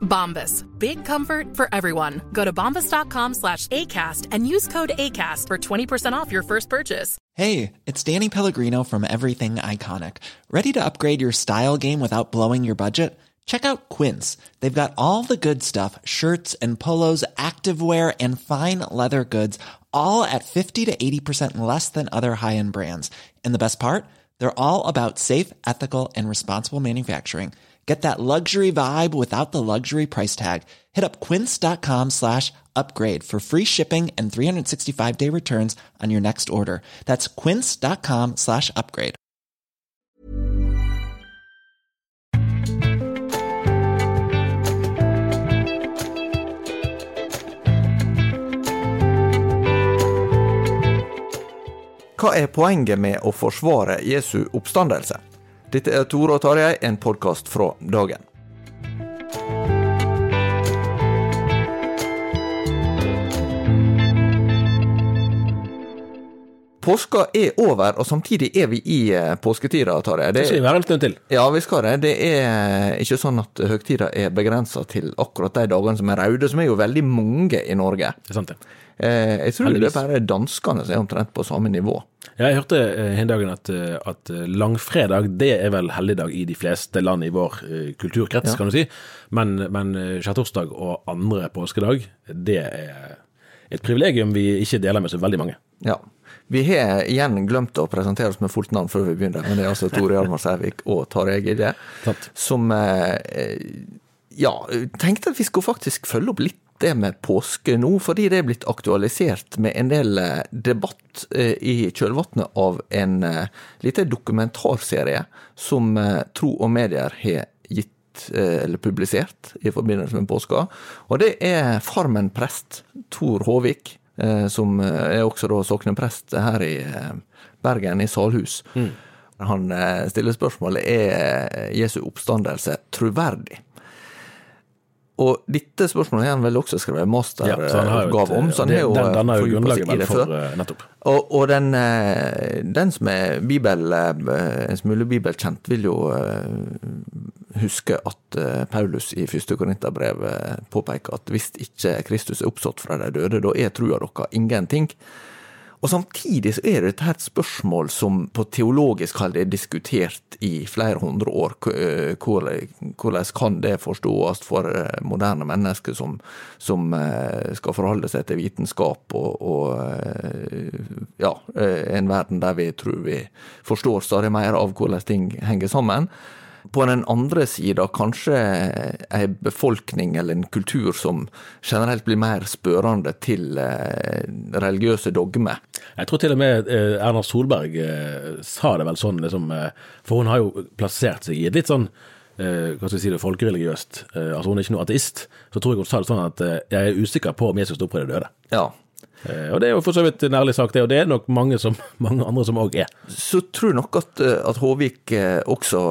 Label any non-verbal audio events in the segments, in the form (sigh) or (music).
Bombas. Big comfort for everyone. Go to bombas.com slash ACAST and use code ACAST for 20% off your first purchase. Hey, it's Danny Pellegrino from Everything Iconic. Ready to upgrade your style game without blowing your budget? Check out Quince. They've got all the good stuff shirts and polos, activewear, and fine leather goods, all at 50 to 80% less than other high end brands. And the best part? They're all about safe, ethical, and responsible manufacturing. Get that luxury vibe without the luxury price tag. Hit up quince.com slash upgrade for free shipping and 365 day returns on your next order. That's quince.com slash upgrade. Hva er poenget med å forsvare Jesu oppstandelse? Dette er Tore og Tarjei, en podkast fra dagen. Påska er over, og samtidig er vi i eh, påsketida, Tarjei. Det- skal vi være en stund til. Ja, vi skal det. Det er ikke sånn at høgtida er begrensa til akkurat de dagene som er røde, som er jo veldig mange i Norge. Det er sant, det. Eh, jeg tror det er bare danskene som er omtrent på samme nivå. Ja, jeg hørte en at, eh, at eh, langfredag det er vel helligdag i de fleste land i vår kulturkrets, kulturkrets, kan du si. Men, men skjærtorsdag og andre påskedag, det er et privilegium vi ikke deler med så veldig mange. Ja. Vi har igjen glemt å presentere oss med fullt navn før vi begynner, men det er altså Tore Hjalmar Sævik og Tarjei Gilje som eh, ja, tenkte at vi skulle faktisk følge opp litt det med påske nå, fordi det er blitt aktualisert med en del eh, debatt eh, i kjølvannet av en liten dokumentarserie som Tro og Medier har gitt eller publisert i forbindelse med påska. Og det er Farmen prest, Tor Håvik, som eh, er også da sokneprest her i eh, Bergen, i Salhus. Han eh, stiller spørsmålet er Jesu oppstandelse troverdig. Og dette spørsmålet har han vel også skrevet Ja, jo masteroppgave om, så han har jo den danner jo fordypet grunnlaget i for eh, nettopp. Og, og den, eh, den som er bibel, eh, en smule bibelkjent, vil jo eh, huske at eh, Paulus i første Korinterbrev eh, påpeker at hvis ikke Kristus er oppstått fra de døde, da er trua deres ingenting. Og samtidig så er dette et spørsmål som på teologisk hold er diskutert i flere hundre år. Eh, Hvordan kan det forstås for eh, moderne mennesker som, som eh, skal forholde seg til vitenskap og, og ja, en verden der vi tror vi forstår stadig mer av hvordan ting henger sammen. På den andre sida kanskje ei befolkning eller en kultur som generelt blir mer spørrende til eh, religiøse dogmer. Jeg tror til og med eh, Erna Solberg eh, sa det vel sånn, liksom, for hun har jo plassert seg i et litt sånn hva skal vi si det, folkereligiøst. Altså Hun er ikke noe ateist. Så tror jeg hun sa det sånn at jeg er usikker på om Jesus sto opp fra de døde. Ja. Eh, og det er jo for så vidt en ærlig sak, det, og det er nok mange, som, (laughs) mange andre som òg er. Så tror jeg nok at, eh, at Håvik eh, også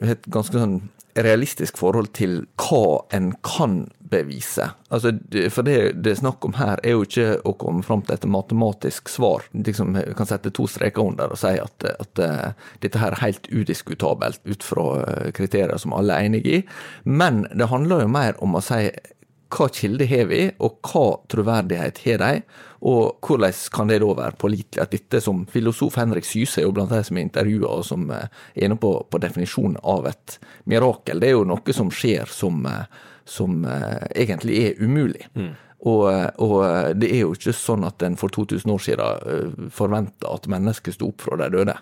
har et ganske sånn realistisk forhold til hva en kan bevise. Altså, for det det er snakk om her, er jo ikke å komme fram til et matematisk svar. Liksom kan sette to streker under og si at, at dette her er helt udiskutabelt ut fra kriterier som alle er enige i. Men det handler jo mer om å si hva kilde har vi, og hva troverdighet har de, og hvordan kan det da være pålitelig at dette som filosof Henrik Syse er jo blant de som er intervjua, og som eh, er inne på, på definisjonen av et mirakel. Det er jo noe som skjer som, eh, som eh, egentlig er umulig. Og, og det er jo ikke sånn at en for 2000 år siden forventa at mennesket sto opp fra de døde.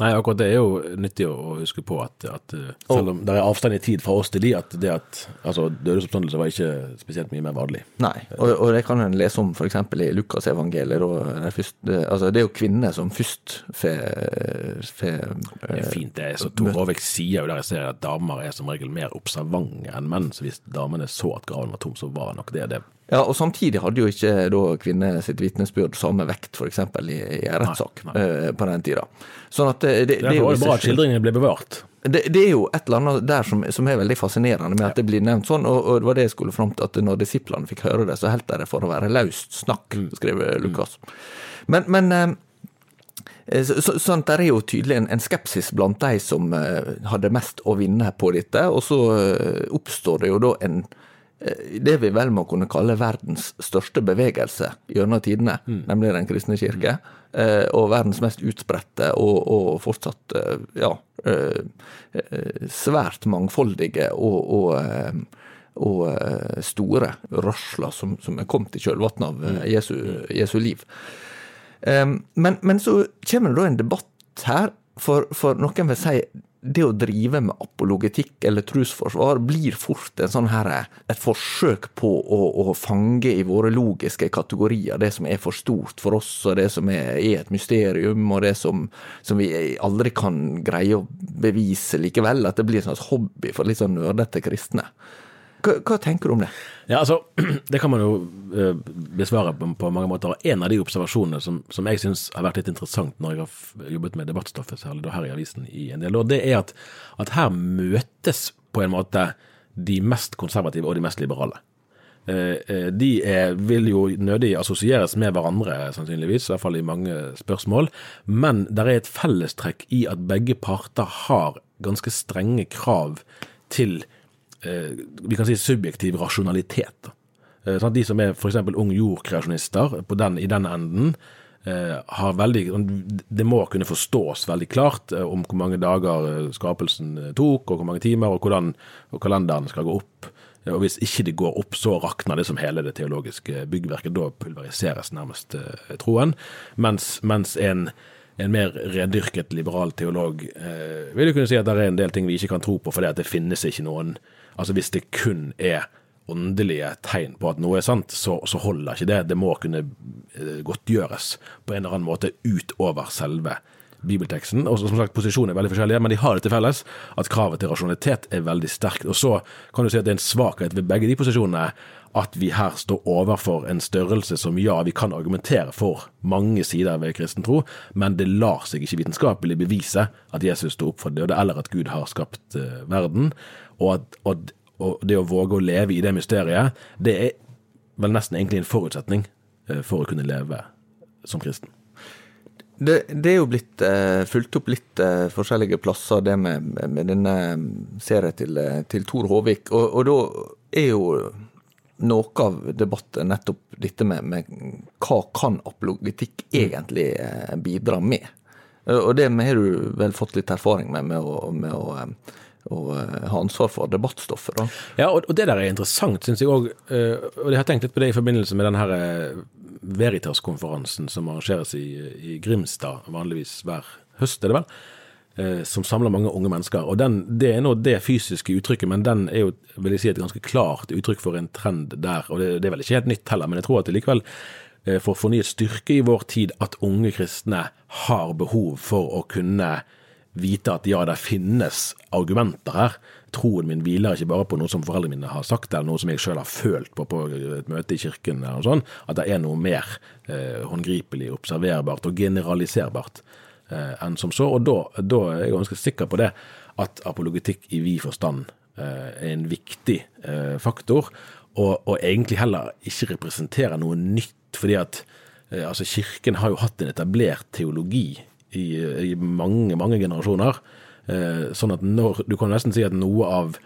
Nei, akkurat det er jo nyttig å huske på at, at eh, selv om det er avstand i tid fra oss til de, at det at altså, dødesoppstandelse var ikke spesielt mye mer vanlig. Nei, og, og det kan en lese om f.eks. i Lukasevangeliet. Altså, det er jo kvinner som først får Det er fint, det. Så Tor Håvik sier jo der jeg ser at damer er som regel mer observante enn menn. Så hvis damene så at graven var tom, så var nok det det. Ja, og samtidig hadde jo ikke da kvinner sitt vitnesbyrd samme vekt, f.eks. i, i en rettssak eh, på den tida. Sånn at det, det, det, det er jo bra at skildringene ble bevart. Det, det, er jo et eller annet der som, som er veldig fascinerende med at det blir nevnt sånn, og, og, det var det jeg skulle fram til, at når disiplene fikk høre det, så holdt de det for å være løst snakk, mm. skrev Lukas. Men, men eh, så, så, sånn, Der er jo tydelig en, en, skepsis blant de som hadde mest å vinne på dette, og så oppstår det jo da en Eh, det vi vel må kunne kalle verdens største bevegelse gjennom tidene, mm. nemlig Den kristne kirke. Mm. Og verdens mest utbredte og, og fortsatt eh, ja, svært mangfoldige og, og, og store rørsler som, som er kommet i kjølvannet av mm. Jesu, Jesu, liv. Men, men så kommer det da en debatt her, for, for noen vil si det å drive med apologetikk eller trosforsvar blir fort sånn her, et forsøk på å, å, fange i våre logiske kategorier det som er for stort for oss, og det som er, er et mysterium, og det som, som, vi aldri kan greie å bevise likevel. At det blir en slags hobby for litt sånn nerdete kristne. Hva, hva, tenker du om det? Ja, altså, (clears throat) Det kan man jo uh, besvare på, på, mange måter. En av de observasjonene som, som jeg syns har vært litt interessant når jeg har jobbet med debattstoffet, særlig da her i avisen i en del år, det er at, at her møtes på en måte de mest konservative og de mest liberale. Uh, de er, vil jo nødig assosieres med hverandre, sannsynligvis, i hvert fall i mange spørsmål, men det er et fellestrekk i at begge parter har ganske strenge krav til Eh, vi kan si subjektiv rasjonalitet. Eh, sånn de som er f.eks. ung jordkreasjonister i den enden, eh, har veldig Det må kunne forstås veldig klart om hvor mange dager skapelsen tok, og hvor mange timer, og hvordan og kalenderen skal gå opp. Og Hvis ikke det går opp, så rakner det som hele det teologiske byggverket. Da pulveriseres nærmest troen. Mens, mens en en mer rendyrket liberal teolog eh, vil jo kunne si at det er en del ting vi ikke kan tro på, fordi at det finnes ikke noen Altså hvis det kun er åndelige tegn på at noe er sant, så, så holder ikke det. Det må kunne eh, godtgjøres på en eller annen måte utover selve bibelteksten. Og som sagt, Posisjonene er veldig forskjellige, men de har det til felles at kravet til rasjonalitet er veldig sterkt. Og Så kan du si at det er en svakhet ved begge de posisjonene at vi her står overfor en størrelse som ja, vi kan argumentere for mange sider ved kristen tro, men det lar seg ikke vitenskapelig bevise at Jesus sto opp for det, eller at Gud har skapt uh, verden. Og, at, og, og, det å våge å leve i det mysteriet, det er vel nesten egentlig en forutsetning uh, for å kunne leve som kristen. Det, det, er jo blitt eh, fulgt opp litt eh, forskjellige plasser, det med, med denne serien til, til Tor Håvik. Og, og, da er jo noe av debatten nettopp dette med, med hva kan apologetikk egentlig eh, bidra med? Eh, og det har du vel fått litt erfaring med, med å, med å, eh, å ha ansvar for debattstoffet, da. Ja, og, det der er interessant, syns jeg òg. Og jeg har tenkt litt på det i forbindelse med den her Veritas-konferansen som arrangeres i, i Grimstad vanligvis hver høst, er det vel? Eh, som samler mange unge mennesker. Og den, Det er nå det fysiske uttrykket, men den er jo vil jeg si, et ganske klart uttrykk for en trend der. og Det, det er vel ikke helt nytt heller, men jeg tror at det likevel eh, får fornyet styrke i vår tid at unge kristne har behov for å kunne vite at ja, det finnes argumenter her. Troen min hviler ikke bare på noe som foreldrene mine har sagt, eller noe som jeg selv har følt på på et møte i kirken, eller noe sånt, at det er noe mer eh, håndgripelig, observerbart og generaliserbart eh, enn som så. Og da, da, er jeg ganske sikker på det, at apologetikk i vid forstand eh, er en viktig eh, faktor, og, og, egentlig heller ikke representerer noe nytt. fordi at eh, altså Kirken har jo hatt en etablert teologi i, i mange, mange generasjoner. Eh, sånn at når, du kan nesten si at noe av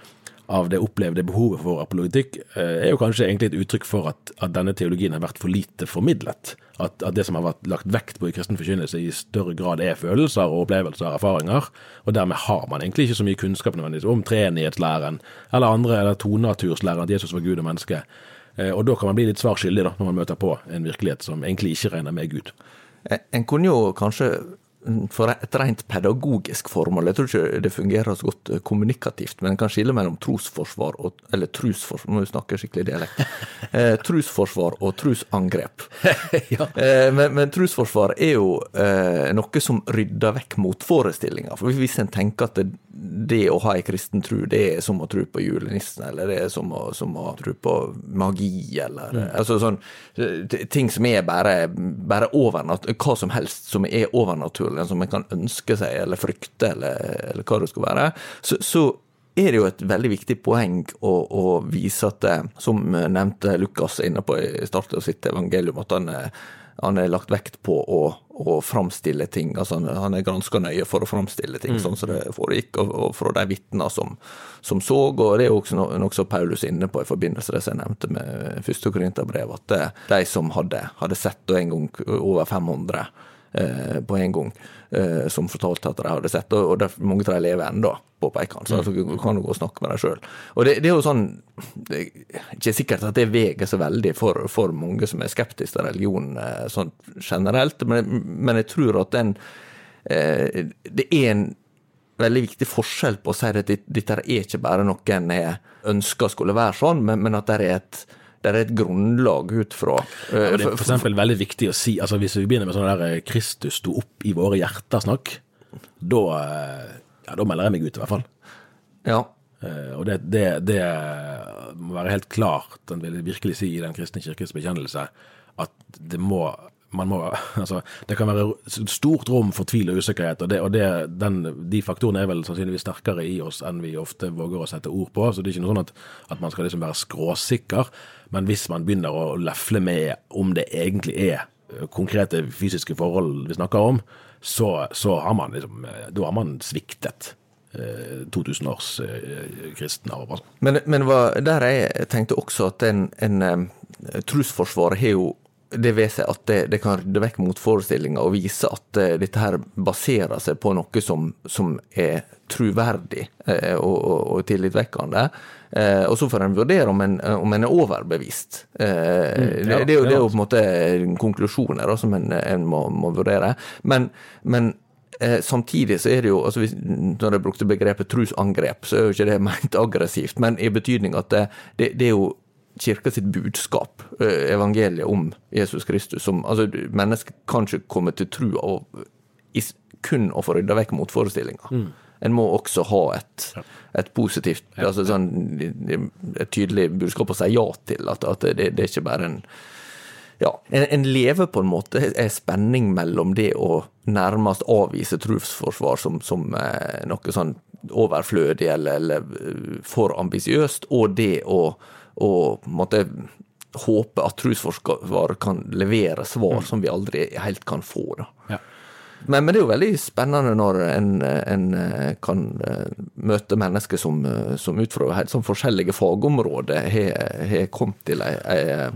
av det opplevde behovet for apologetikk, eh, er jo kanskje egentlig et uttrykk for at, at denne teologien har vært for lite formidlet. At, at, det som har vært lagt vekt på i kristen forkynnelse, i større grad er følelser og opplevelser og erfaringer. Og dermed har man egentlig ikke så mye kunnskap nødvendigvis om treenighetslæren eller andre, eller tonaturslæren, at Jesus var Gud og menneske. Eh, og da kan man bli litt svar skyldig, da, når man møter på en virkelighet som egentlig ikke regner med Gud. En kunne jo kanskje for et rent pedagogisk formål, jeg tror ikke det fungerer så godt kommunikativt, men en kan skille mellom trosforsvar og Eller trusforsvar, må jo snakke skikkelig dialekt. (laughs) Eh, trusforsvar og trusangrep. (laughs) ja. eh, men, men, trusforsvar er jo eh, noe som rydder vekk motforestillinger. For hvis en tenker at det, det å ha ei kristen tru, det er som å tro på julenissen, eller det er som å, som å tro på magi, eller mm. altså sånn ting som er bare, bare overnatt, hva som helst som er overnaturlig utfordringene som en kan ønske seg eller frykte, eller, eller hva det skulle være, så, så er det jo et veldig viktig poeng å, å vise at, det, som nevnte Lukas inne på i starten av sitt evangelium, at han, han er lagt vekt på å, å framstille ting. altså Han, han er granska nøye for å framstille ting mm. sånn som det foregikk, og, og fra de vitner som, som, så. og Det er jo også noe, noe som Paulus inne på i forbindelse med det som jeg nevnte med første Korinterbrev, at det, de som hadde, hadde sett, og en gang over 500 Eh, på en gang, eh, som fortalte at de hadde sett, og, og mange av de lever ennå, påpeker han. Så altså, du kan jo gå og snakke med dem sjøl. Og det, det, er jo sånn Det er ikke sikkert at det veier så veldig for, for, mange som er skeptiske til religion eh, sånn generelt, men, men, jeg tror at den Det er en veldig viktig forskjell på å si at dette er ikke bare noe jeg ønsker skulle være sånn, men, men at det er et det er et grunnlag ut fra. Ja, det er for eksempel veldig viktig å si, altså hvis vi begynner med sånn der eh, 'Kristus sto opp i våre hjerter'-snakk, da, eh, ja, da melder jeg meg ut, i hvert fall. Ja. Uh, og det, det, det, må være helt klart, den vil virkelig si i Den kristne kirkes bekjennelse, at det må man må, altså, det kan være stort rom for tvil og usikkerhet, og, det, og det, den, de faktorene er vel sannsynligvis sterkere i oss enn vi ofte våger å sette ord på. så Det er ikke noe sånn at, at man skal liksom være skråsikker, men hvis man begynner å lefle med om det egentlig er eh, konkrete fysiske forhold vi snakker om, så, så har man liksom, eh, da har man sviktet. 2000 eh, års kristen arv. Men, Men, hva, der jeg tenkte også at en, en trosforsvar har jo det ved seg at det, det kan rydde vekk motforestillinger og vise at uh, dette her baserer seg på noe som, som er truverdig uh, og, og, og tillitvekkende. Uh, og så får en vurdere om en, om en er overbevist. Mm, ja, det, det, det, er jo på en måte konklusjoner da, som en, en må, må, vurdere. Men, men Samtidig så er det jo, altså hvis, når jeg brukte begrepet trusangrep, så er jo ikke det (laughs) ment aggressivt, men i betydning at det, det, det er jo kirka sitt budskap, eh, evangeliet om Jesus Kristus, som altså, mennesker kan ikke komme til tro av kun å få rydda vekk motforestillinger. Mm. En må også ha et, et positivt, altså sånn, et tydelig budskap å si ja til. At, at det, det, er ikke bare en ja, en, en, lever på en måte er spenning mellom det å nærmest avvise trosforsvar som, som eh, noe sånn overflødig eller, eller eh, for ambisiøst, og det å og måtte håpe at trosforsvar kan levere svar mm. som vi aldri helt kan få. Da. Ja. Men, men, det er jo veldig spennende når en, en eh, kan eh, møte mennesker som, eh, som ut fra helt sånn forskjellige fagområder har kommet til ei,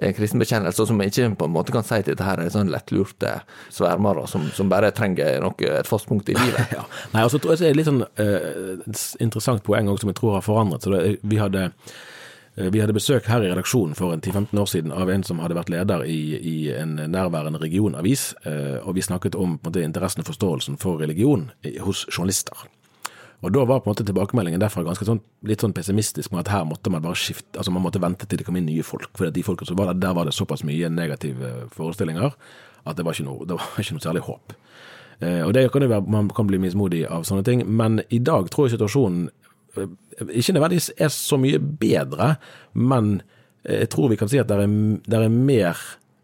en kristen bekjennelse, som ikke på en måte kan si at dette her er sånn lettlurte svermere som, som, bare trenger noe, et fast punkt i livet. (laughs) ja. Nei, altså, det er et litt sånn uh, interessant poeng også, som jeg tror har forandret. seg. vi hadde vi hadde besøk her i redaksjonen for en 10-15 år siden av en som hadde vært leder i, i en nærværende regionavis, eh, og vi snakket om måte, interessen og forståelsen for religion hos journalister. Og Da var på en måte tilbakemeldingen derfra ganske sånn, litt sånn pessimistisk med at her måtte man bare skifte, altså man måtte vente til det kom inn nye folk. For de folkene som var der, der var det såpass mye negative forestillinger at det var ikke noe, var ikke noe særlig håp. Eh, og det kan jo være, Man kan bli mismodig av sånne ting, men i dag tror jeg situasjonen ikke nødvendigvis er så mye bedre, men jeg tror vi kan si at det er, det er mer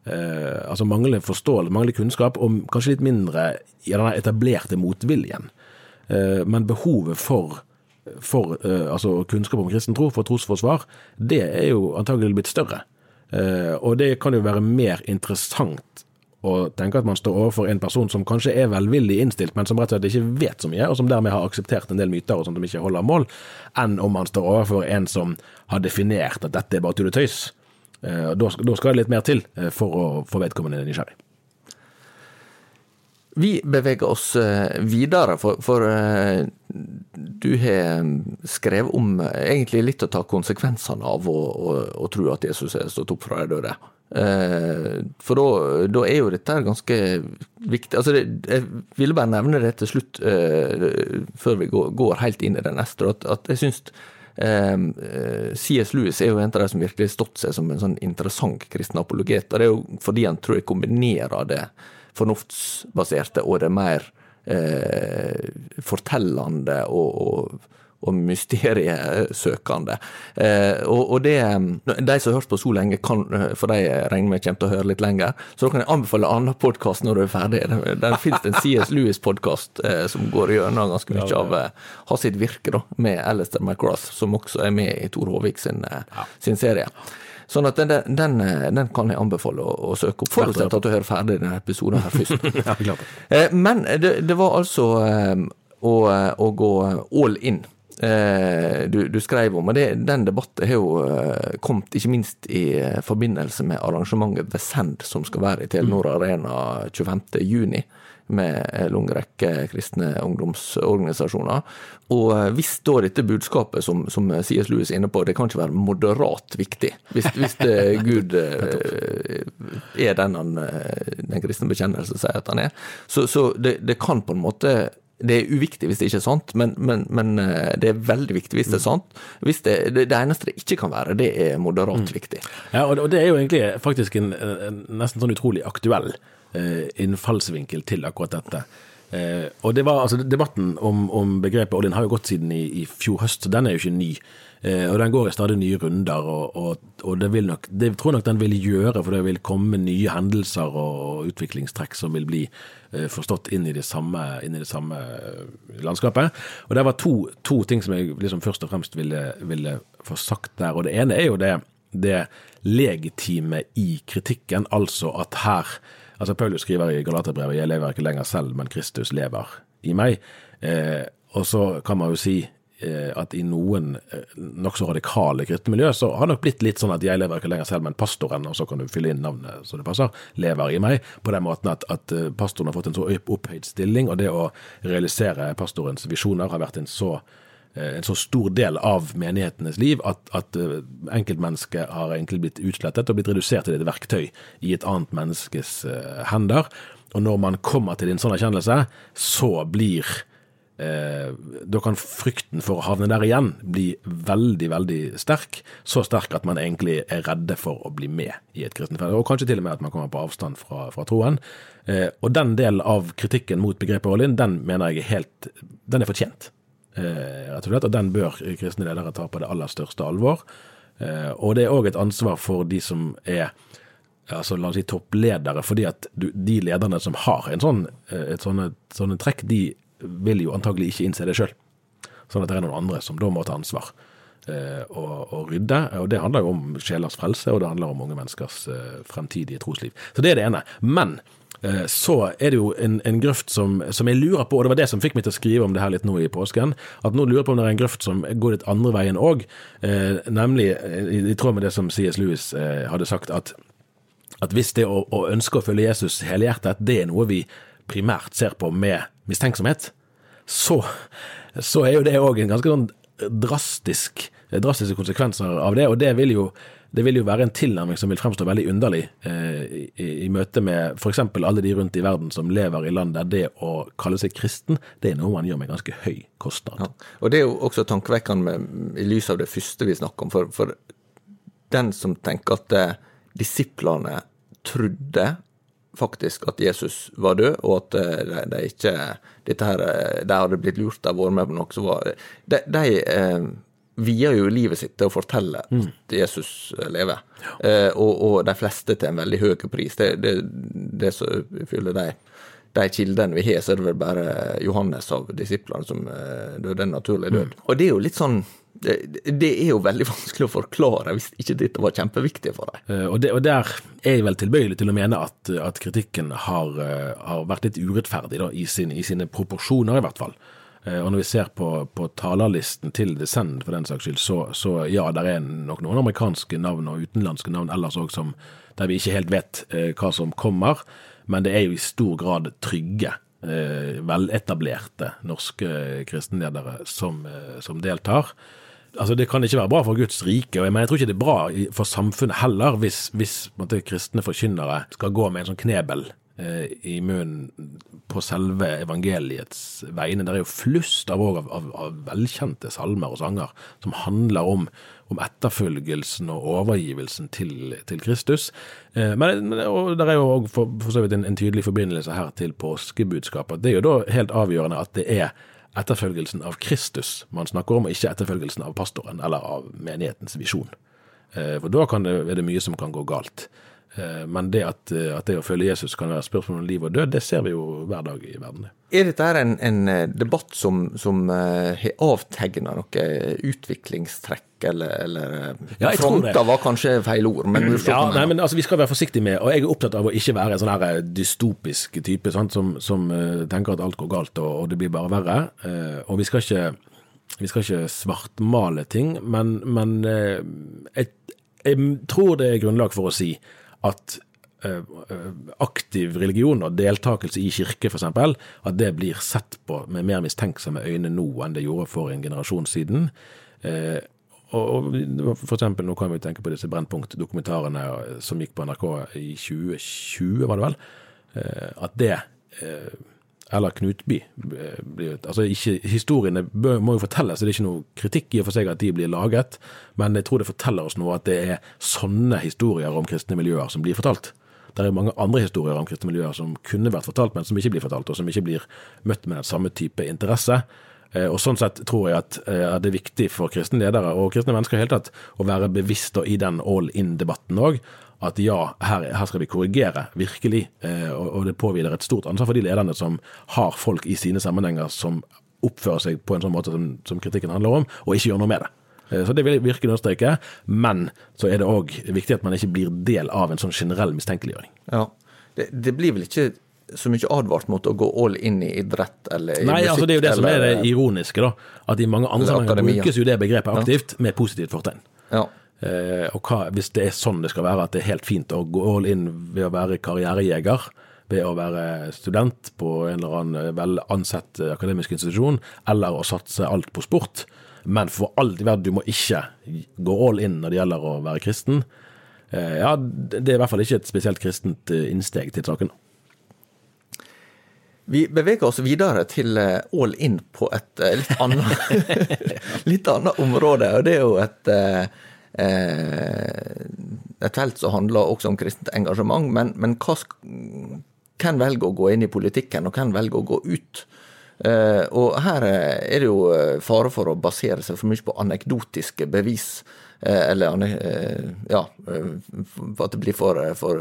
eh, altså manglende forståelse, manglende kunnskap, og kanskje litt mindre i den etablerte motviljen. Eh, men behovet for, for eh, altså kunnskap om kristen tro, for trosforsvar, det er jo antagelig blitt større. Eh, og det kan jo være mer interessant og tenke at man står overfor en person som kanskje er velvillig innstilt, men som rett og slett ikke vet så mye, og som dermed har akseptert en del myter og sånt som ikke holder mål, enn om man står overfor en som har definert at dette er bare tull og tøys. Eh, da skal det litt mer til eh, for å få vedkommende nysgjerrig. Vi beveger oss eh, videre, for, for du har skrevet om egentlig litt å ta konsekvensene av å, å, å tro at Jesus er stått opp fra de døde. For da, er jo dette ganske viktig. Altså jeg ville bare nevne det til slutt, før vi går, helt inn i det neste, at, jeg syns C.S. Lewis er jo en av de som virkelig har stått seg som en sånn interessant kristen apologet. og Det er jo fordi han tror jeg kombinerer det fornuftsbaserte og det mer eh, fortellende og, og, og mysteriesøkende. Eh, og, og, det De som har hørt på så lenge, kan, for de regner med kommer til å høre litt lenger, så da kan jeg anbefale en annen podkast når du er ferdig. Der, der finnes det en CS Lewis-podkast eh, som går gjennom ganske mye av eh, har sitt virke, da, med Alistair McGrath, som også er med i Tor Håvik sin, ja. sin serie. Sånn at den, den, den, kan jeg anbefale å, å søke opp, forutsatt at du hører ferdig denne episoden her først. (laughs) ja. Eh, men det, det, var altså eh, å, å, gå all in. Eh, du, du skrev om, og det, den debatten har jo kommet ikke minst i forbindelse med arrangementet The Send, som skal være i Telenor Arena 25.6 med en lang rekke kristne ungdomsorganisasjoner. Og eh, hvis da dette budskapet som, som C.S. Lewis er inne på, det kan ikke være moderat viktig. Hvis, hvis det, (laughs) Gud eh, er den, han, eh, den kristne bekjennelse sier at han er, så, så det, det, kan på en måte det er uviktig hvis det ikke er sant, men, men, men det er veldig viktig hvis det er sant. Hvis det, det, det, eneste det ikke kan være, det er moderat mm. viktig. Ja, og det er jo egentlig faktisk en, en nesten sånn utrolig aktuell Eh, innfallsvinkel til akkurat dette. Eh, og det var, altså Debatten om, om begrepet Odin har jo gått siden i, i, fjor høst, så den er jo ikke ny. Eh, og Den går i stadig nye runder, og, og, og det, nok, det tror jeg nok den vil gjøre, for det vil komme nye hendelser og utviklingstrekk som vil bli forstått inn i det samme, i det samme landskapet. Og Det var to, to ting som jeg liksom først og fremst ville, ville, få sagt der. og Det ene er jo det, det legitime i kritikken, altså at her Altså Paulus skriver i Galaterbrevet 'Jeg lever ikke lenger selv, men Kristus lever i meg'. Eh, og så kan man jo si eh, at i noen eh, nokså radikale kristne miljø så har det nok blitt litt sånn at 'jeg lever ikke lenger selv, men pastoren', og så kan du fylle inn navnet så det passer, 'lever i meg'. På den måten at, at eh, pastoren har fått en så opphøyd stilling, og det å realisere pastorens visjoner har vært en så Eh, en så stor del av menighetenes liv at, at eh, enkeltmennesket har egentlig blitt utslettet og blitt redusert til et verktøy i et annet menneskes hender. Og når man kommer til en sånn erkjennelse, så blir eh, Da kan frykten for å havne der igjen bli veldig, veldig sterk. Så sterk at man egentlig er redde for å bli med i et kristent fellesskap. Og kanskje til og med at man kommer på avstand fra, fra troen. Eh, og den delen av kritikken mot begrepet Orlin, den mener jeg er helt Den er fortjent. Eh, rett og slett, og den bør kristne ledere ta på det aller største alvor. Eh, og det er òg et ansvar for de som er altså la oss si toppledere, fordi at du, de lederne som har en sånn, eh, et sånne, sånne trekk, de vil jo antagelig ikke innse det sjøl. Sånn at det er noen andre som da må ta ansvar og, og, rydde. Og det handler jo om sjelers frelse, og det handler om unge menneskers fremtidige trosliv. Så det er det ene. Men Eh, så er det jo en, en grøft som, som, jeg lurer på, og det var det som fikk meg til å skrive om det her litt nå i påsken, at nå lurer jeg på om det er en grøft som går litt andre veien òg, eh, nemlig eh, i, i, tråd med det som C.S. Lewis eh, hadde sagt, at, at hvis det å, å, ønske å følge Jesus helhjertet, det er noe vi primært ser på med mistenksomhet, så, så er jo det òg en ganske sånn drastisk, drastiske konsekvenser av det, og det vil jo det vil jo være en tilnærming som vil fremstå veldig underlig eh, i, i, møte med f.eks. alle de rundt i verden som lever i land der det å kalle seg kristen, det er noe man gjør med ganske høy kostnad. Ja. Og Det er jo også tankevekkende i lys av det første vi snakker om. For, for den som tenker at eh, disiplene trodde faktisk at Jesus var død, og at eh, de, de ikke dette her, eh, de hadde blitt lurt av å være med på noe som var De, de eh, vier jo livet sitt til å fortelle mm. at Jesus lever, ja. eh, og, og, de fleste til en veldig høy pris. Det, det, det som fyller de, de kildene vi har, så er det vel bare Johannes av disiplene som eh, døde en naturlig død. Mm. Og det er jo litt sånn det, det, er jo veldig vanskelig å forklare hvis ikke dette var kjempeviktig for deg. Uh, og, og, der er jeg vel tilbøyelig til å mene at, at kritikken har, uh, har, vært litt urettferdig, da, i, sin, i, sine proporsjoner i hvert fall. Eh, og når vi ser på, på talerlisten til Descend for den saks skyld, så, så ja, det er nok noen amerikanske navn og utenlandske navn ellers òg der vi ikke helt vet eh, hva som kommer. Men det er jo i stor grad trygge eh, veletablerte norske kristenledere som, eh, som deltar. Altså Det kan ikke være bra for Guds rike, men jeg tror ikke det er bra for samfunnet heller, hvis, hvis måtte, kristne forkynnere skal gå med en sånn knebel eh, i munnen på selve evangeliets vegne. Det er jo flust av, av, av, av velkjente salmer og sanger som handler om, om etterfølgelsen og overgivelsen til, til Kristus. Eh, men, det er jo for, for så vidt en, en tydelig forbindelse her til påskebudskapet. Det er jo da helt avgjørende at det er etterfølgelsen av Kristus man snakker om, og ikke etterfølgelsen av pastoren eller av menighetens visjon. Eh, For da det, er det mye som kan gå galt. Eh, Men det at, eh, at det å følge Jesus kan være spørsmål om liv og død, det ser vi jo hver dag i verden. Er dette en, en eh, debatt som, som har avtegna noe utviklingstrekk, eller, eller Ja. Fronter var kanskje feil ord, men Ja, nei, men altså, Vi skal være forsiktige med, og jeg er opptatt av å ikke være en sånn her dystopisk type sant, som, som tenker at alt går galt og, og det blir bare verre. Og vi skal ikke, vi skal ikke svartmale ting, men, men jeg, jeg tror det er grunnlag for å si at eh, eh, aktiv religion og deltakelse i kirke f.eks., at det blir sett på med mer mistenksomme øyne nå enn det gjorde for en generasjon siden. Eh, og, for eksempel, nå kan vi tenke på disse Brennpunkt-dokumentarene som gikk på NRK i 2020, var det vel. At det Eller Knutby Altså ikke Historiene må jo fortelles, det er ikke noe kritikk i og for seg at de blir laget, men jeg tror det forteller oss noe at det er sånne historier om kristne miljøer som blir fortalt. Det er mange andre historier om kristne miljøer som kunne vært fortalt, men som ikke blir fortalt, og som ikke blir møtt med den samme type interesse. Eh, Og Sånn sett tror jeg at, eh, det er viktig for kristne ledere og kristne mennesker helt tatt å være bevisst i den all in-debatten òg. At ja, her, her skal vi korrigere, virkelig. eh, Og, og det påhviler et stort ansvar for de lederne som har folk i sine sammenhenger som oppfører seg på en sånn måte som, som kritikken handler om, og ikke gjør noe med det. Eh, Så det vil jeg virkelig understreke. Men så er det òg viktig at man ikke blir del av en sånn generell mistenkeliggjøring. Ja. Det, det blir vel ikke så mye advart mot å gå all in i idrett eller i Nei, musikk? altså det er jo det som er det ironiske, da. At i mange andre sammenhenger brukes jo det begrepet aktivt med positivt fortegn. Ja. Eh, og hva, hvis det er sånn det skal være, at det er helt fint å gå all in ved å være karrierejeger, ved å være student på en eller annen vel ansett eh, akademisk institusjon, eller å satse alt på sport, men for alt i verden, du må ikke gå all in når det gjelder å være kristen. Eh, ja, det er i hvert fall ikke et spesielt kristent eh, innsteg til saken. Vi beveger oss videre til eh, all in på et eh, litt annet, (laughs) (laughs) litt annet område. og Det er jo et, eh, eh, et felt som handler også om kristent engasjement. Men, men hva hvem velger å gå inn i politikken, og hvem velger å gå ut? Eh, og her eh, er det jo eh, fare for å basere seg for mye på anekdotiske bevis. Eh, eller eh, ja, eh, at det blir for, for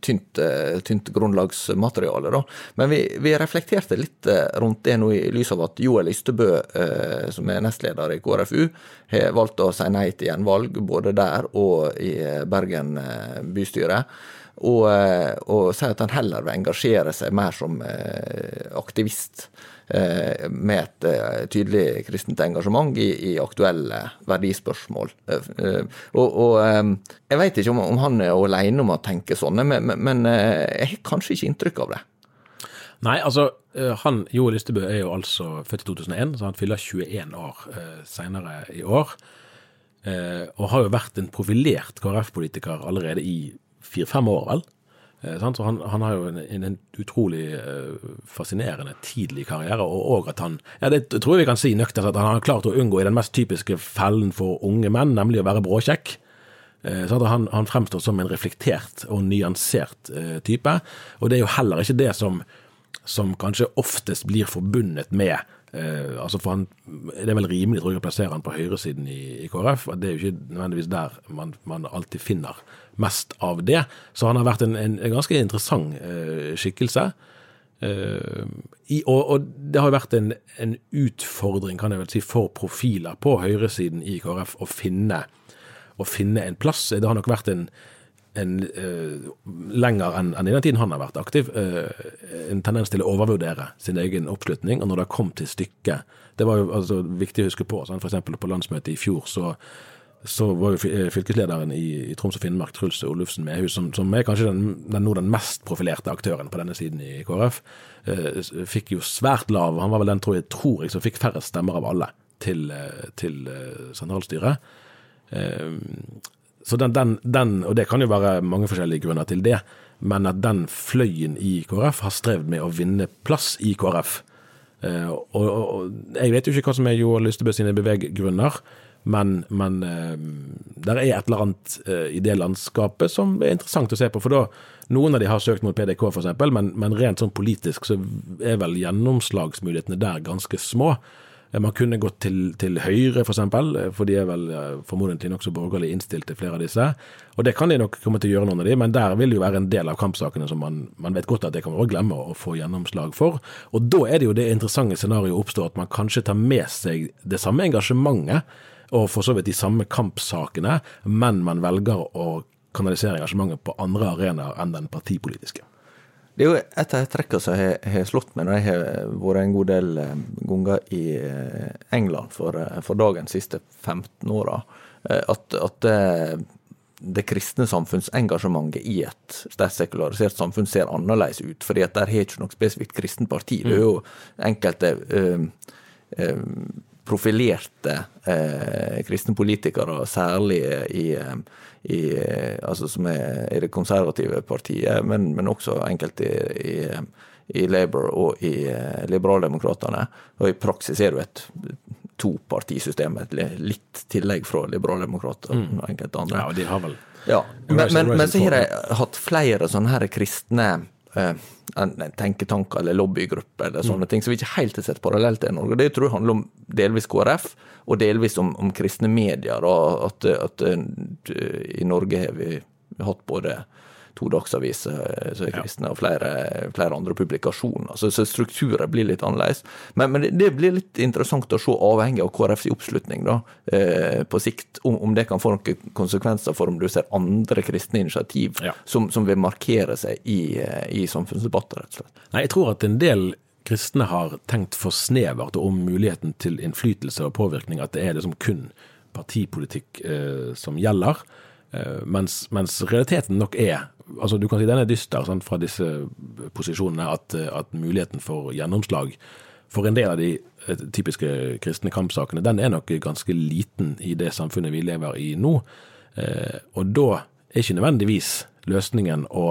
tynt, tynt grunnlagsmateriale. Da. Men vi, vi reflekterte litt rundt det nå i lys av at Joel Ystebø, som er nestleder i KrFU, har valgt å si nei til gjenvalg både der og i Bergen bystyre. Og, eh, og sier at han heller vil engasjere seg mer som eh, aktivist eh, med et tydelig kristent engasjement i, i aktuelle verdispørsmål. Og, og jeg vet ikke om, om han er alene om å tenke sånn, men, men, jeg har kanskje ikke inntrykk av det. Nei, altså, han, Joel Ystebø er jo altså født i 2001, så han fyller 21 år senere i år. Og har jo vært en profilert KrF-politiker allerede i fire-fem år, vel. Eh, så han, han har jo en, en, utrolig eh, fascinerende tidlig karriere, og og at han ja, det tror jeg vi kan si nøkternt at han har klart å unngå i den mest typiske fellen for unge menn, nemlig å være bråkjekk. Eh, Så han, han fremstår som en reflektert og nyansert type. Og det er jo heller ikke det som, som kanskje oftest blir forbundet med eh, altså for han, Det er vel rimelig tror jeg, å plassere han på høyresiden i, i KrF. og Det er jo ikke nødvendigvis der man, man alltid finner mest av det. Så han har vært en, en, en ganske interessant eh, skikkelse. Eh, i, og, og det har vært en, en utfordring kan jeg vel si, for profiler på høyresiden i KrF å finne, å finne en plass. Det har nok vært en, en uh, lenger enn en i den tiden han har vært aktiv, uh, en tendens til å overvurdere sin egen oppslutning. Og når det kom til stykket Det var jo altså, viktig å huske på. Sånn, eksempel på landsmøtet i fjor så så var jo fylkeslederen i, i Troms og Finnmark, Truls Olufsen Mehus, som, som er kanskje den, den, nå den mest profilerte aktøren på denne siden i KrF, uh, fikk jo svært lav Han var vel den, tror jeg, tror jeg som fikk færrest stemmer av alle til, eh, til eh, sentralstyret. Eh, Så den, den, den, og det kan jo være mange forskjellige grunner til det, men at den fløyen i KrF har strevd med å vinne plass i KrF. Uh, og, og, og jeg vet jo ikke hva som er Joar Lystebø sine beveggrunner, men, men uh, der er et eller annet uh, i det landskapet som er interessant å se på. For da, noen av de har søkt mot PDK f.eks., men, men rent sånn politisk så er vel gjennomslagsmulighetene der ganske små. Eh, Man kunne gått til, til Høyre, f.eks., for, eksempel, eh, for de er vel eh, formodentlig nokså borgerlig innstilt til flere av disse. Og det kan de nok komme til å gjøre, noen av de, men der vil det jo være en del av kampsakene som man, man vet godt at det kan man også glemme å få gjennomslag for. Og da er det jo det interessante scenarioet oppstår at man kanskje tar med seg det samme engasjementet, og for så vidt de samme kampsakene, men man velger å kanalisere engasjementet på andre arenaer enn den partipolitiske. Det er jo et av de trekkene som har har slått meg når jeg har vært en god del eh, ganger i eh, England for, eh, for dagens siste 15 åra, at, at det, det kristne samfunnsengasjementet i et sterkt sekularisert samfunn ser annerledes ut. fordi at der har ikke noe spesifikt kristent parti. Det er jo enkelte øh, eh, profilerte eh, kristne politikere, særlig i, eh, i, eh, altså som er i det konservative partiet, men, men også enkelte i, i, i Labour og i eh, Liberaldemokratene. Og i praksis er det et topartisystem, et litt tillegg fra Liberaldemokratene og enkelte andre. Ja, og de har vel Ja, men, men, men så har de hatt flere sånne her kristne en- tenketanker eller lobbygrupper eller sånne Mm. ting som vi ikke helt har sett parallelt til i Norge. Det tror jeg handler om delvis KrF, og delvis om, om kristne medier. Da, at, at eh, i Norge har vi hatt både to dagsaviser som er kristne, og flere, flere andre publikasjoner. Så, så strukturer blir litt annerledes. Men, men det, det blir litt interessant å se, avhengig av KrFs oppslutning da, eh, på sikt, om, om det kan få noen konsekvenser for om du ser andre kristne initiativ Ja. som, som vil markere seg i, eh, i samfunnsdebatter, rett og slett. Nei, jeg tror at en del kristne har tenkt for snevert om muligheten til innflytelse og påvirkning, at det er liksom kun partipolitikk eh, som gjelder. Eh, mens, mens realiteten nok er altså Du kan si den er dyster sant, fra disse posisjonene, at, eh, at muligheten for gjennomslag for en del av de eh, typiske kristne kampsakene, den er nok ganske liten i det samfunnet vi lever i nå. Eh, og da er ikke nødvendigvis løsningen å,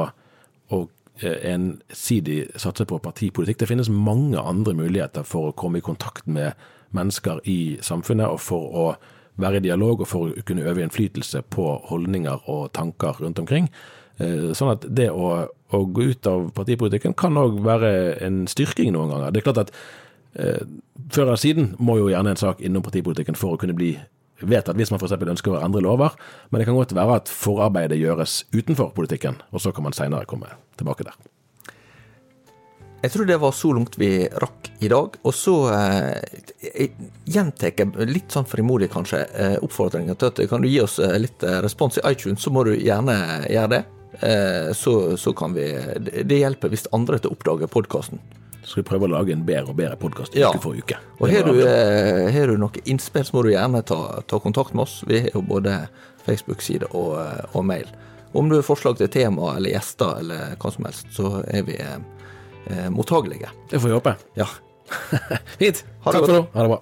å eh, ensidig satse på partipolitikk. Det finnes mange andre muligheter for å komme i kontakt med mennesker i samfunnet, og for å være i dialog og for å kunne øve innflytelse på holdninger og tanker rundt omkring. Eh, Sånn at det å, å gå ut av partipolitikken kan òg være en styrking noen ganger. Det er klart at eh, før eller siden må jo gjerne en sak innom partipolitikken for å kunne bli vedtatt, hvis man f.eks. ønsker å endre lover. Men det kan godt være at forarbeidet gjøres utenfor politikken, og så kan man seinere komme tilbake der. Jeg tror det var så langt vi rakk i dag. Og så eh, gjentar jeg litt sånn frimodig kanskje eh, oppfordringa til at kan du gi oss eh, litt eh, respons i iTunes, så må du gjerne gjøre det. Eh, så, så kan vi Det hjelper hvis andre til å oppdage podkasten. Så skal vi prøve å lage en bedre og bedre podkast Ja. uke for uke. Og har du, eh, har du noe innspill, så må du gjerne ta, ta kontakt med oss. Vi har jo både Facebook-side og, eh, og mail. Om du har forslag til tema eller gjester eller hva som helst, så er vi eh, eh, mottagelige. Det får vi håpe. Ja. (laughs) Fint. Ha det Takk for nå. Ha det bra.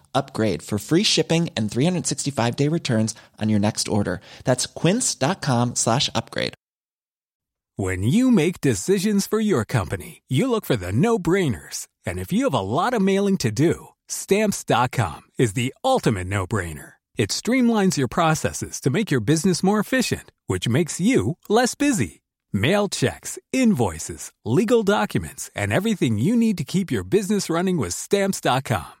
upgrade for free shipping and 365 day returns on your next order. That's quince.com slash upgrade. When you make decisions for your company, you look for the no brainers. And if you have a lot of mailing to do, stamps.com is the ultimate no brainer. It streamlines your processes to make your business more efficient, which makes you less busy. Mail checks, invoices, legal documents, and everything you need to keep your business running with stamps.com.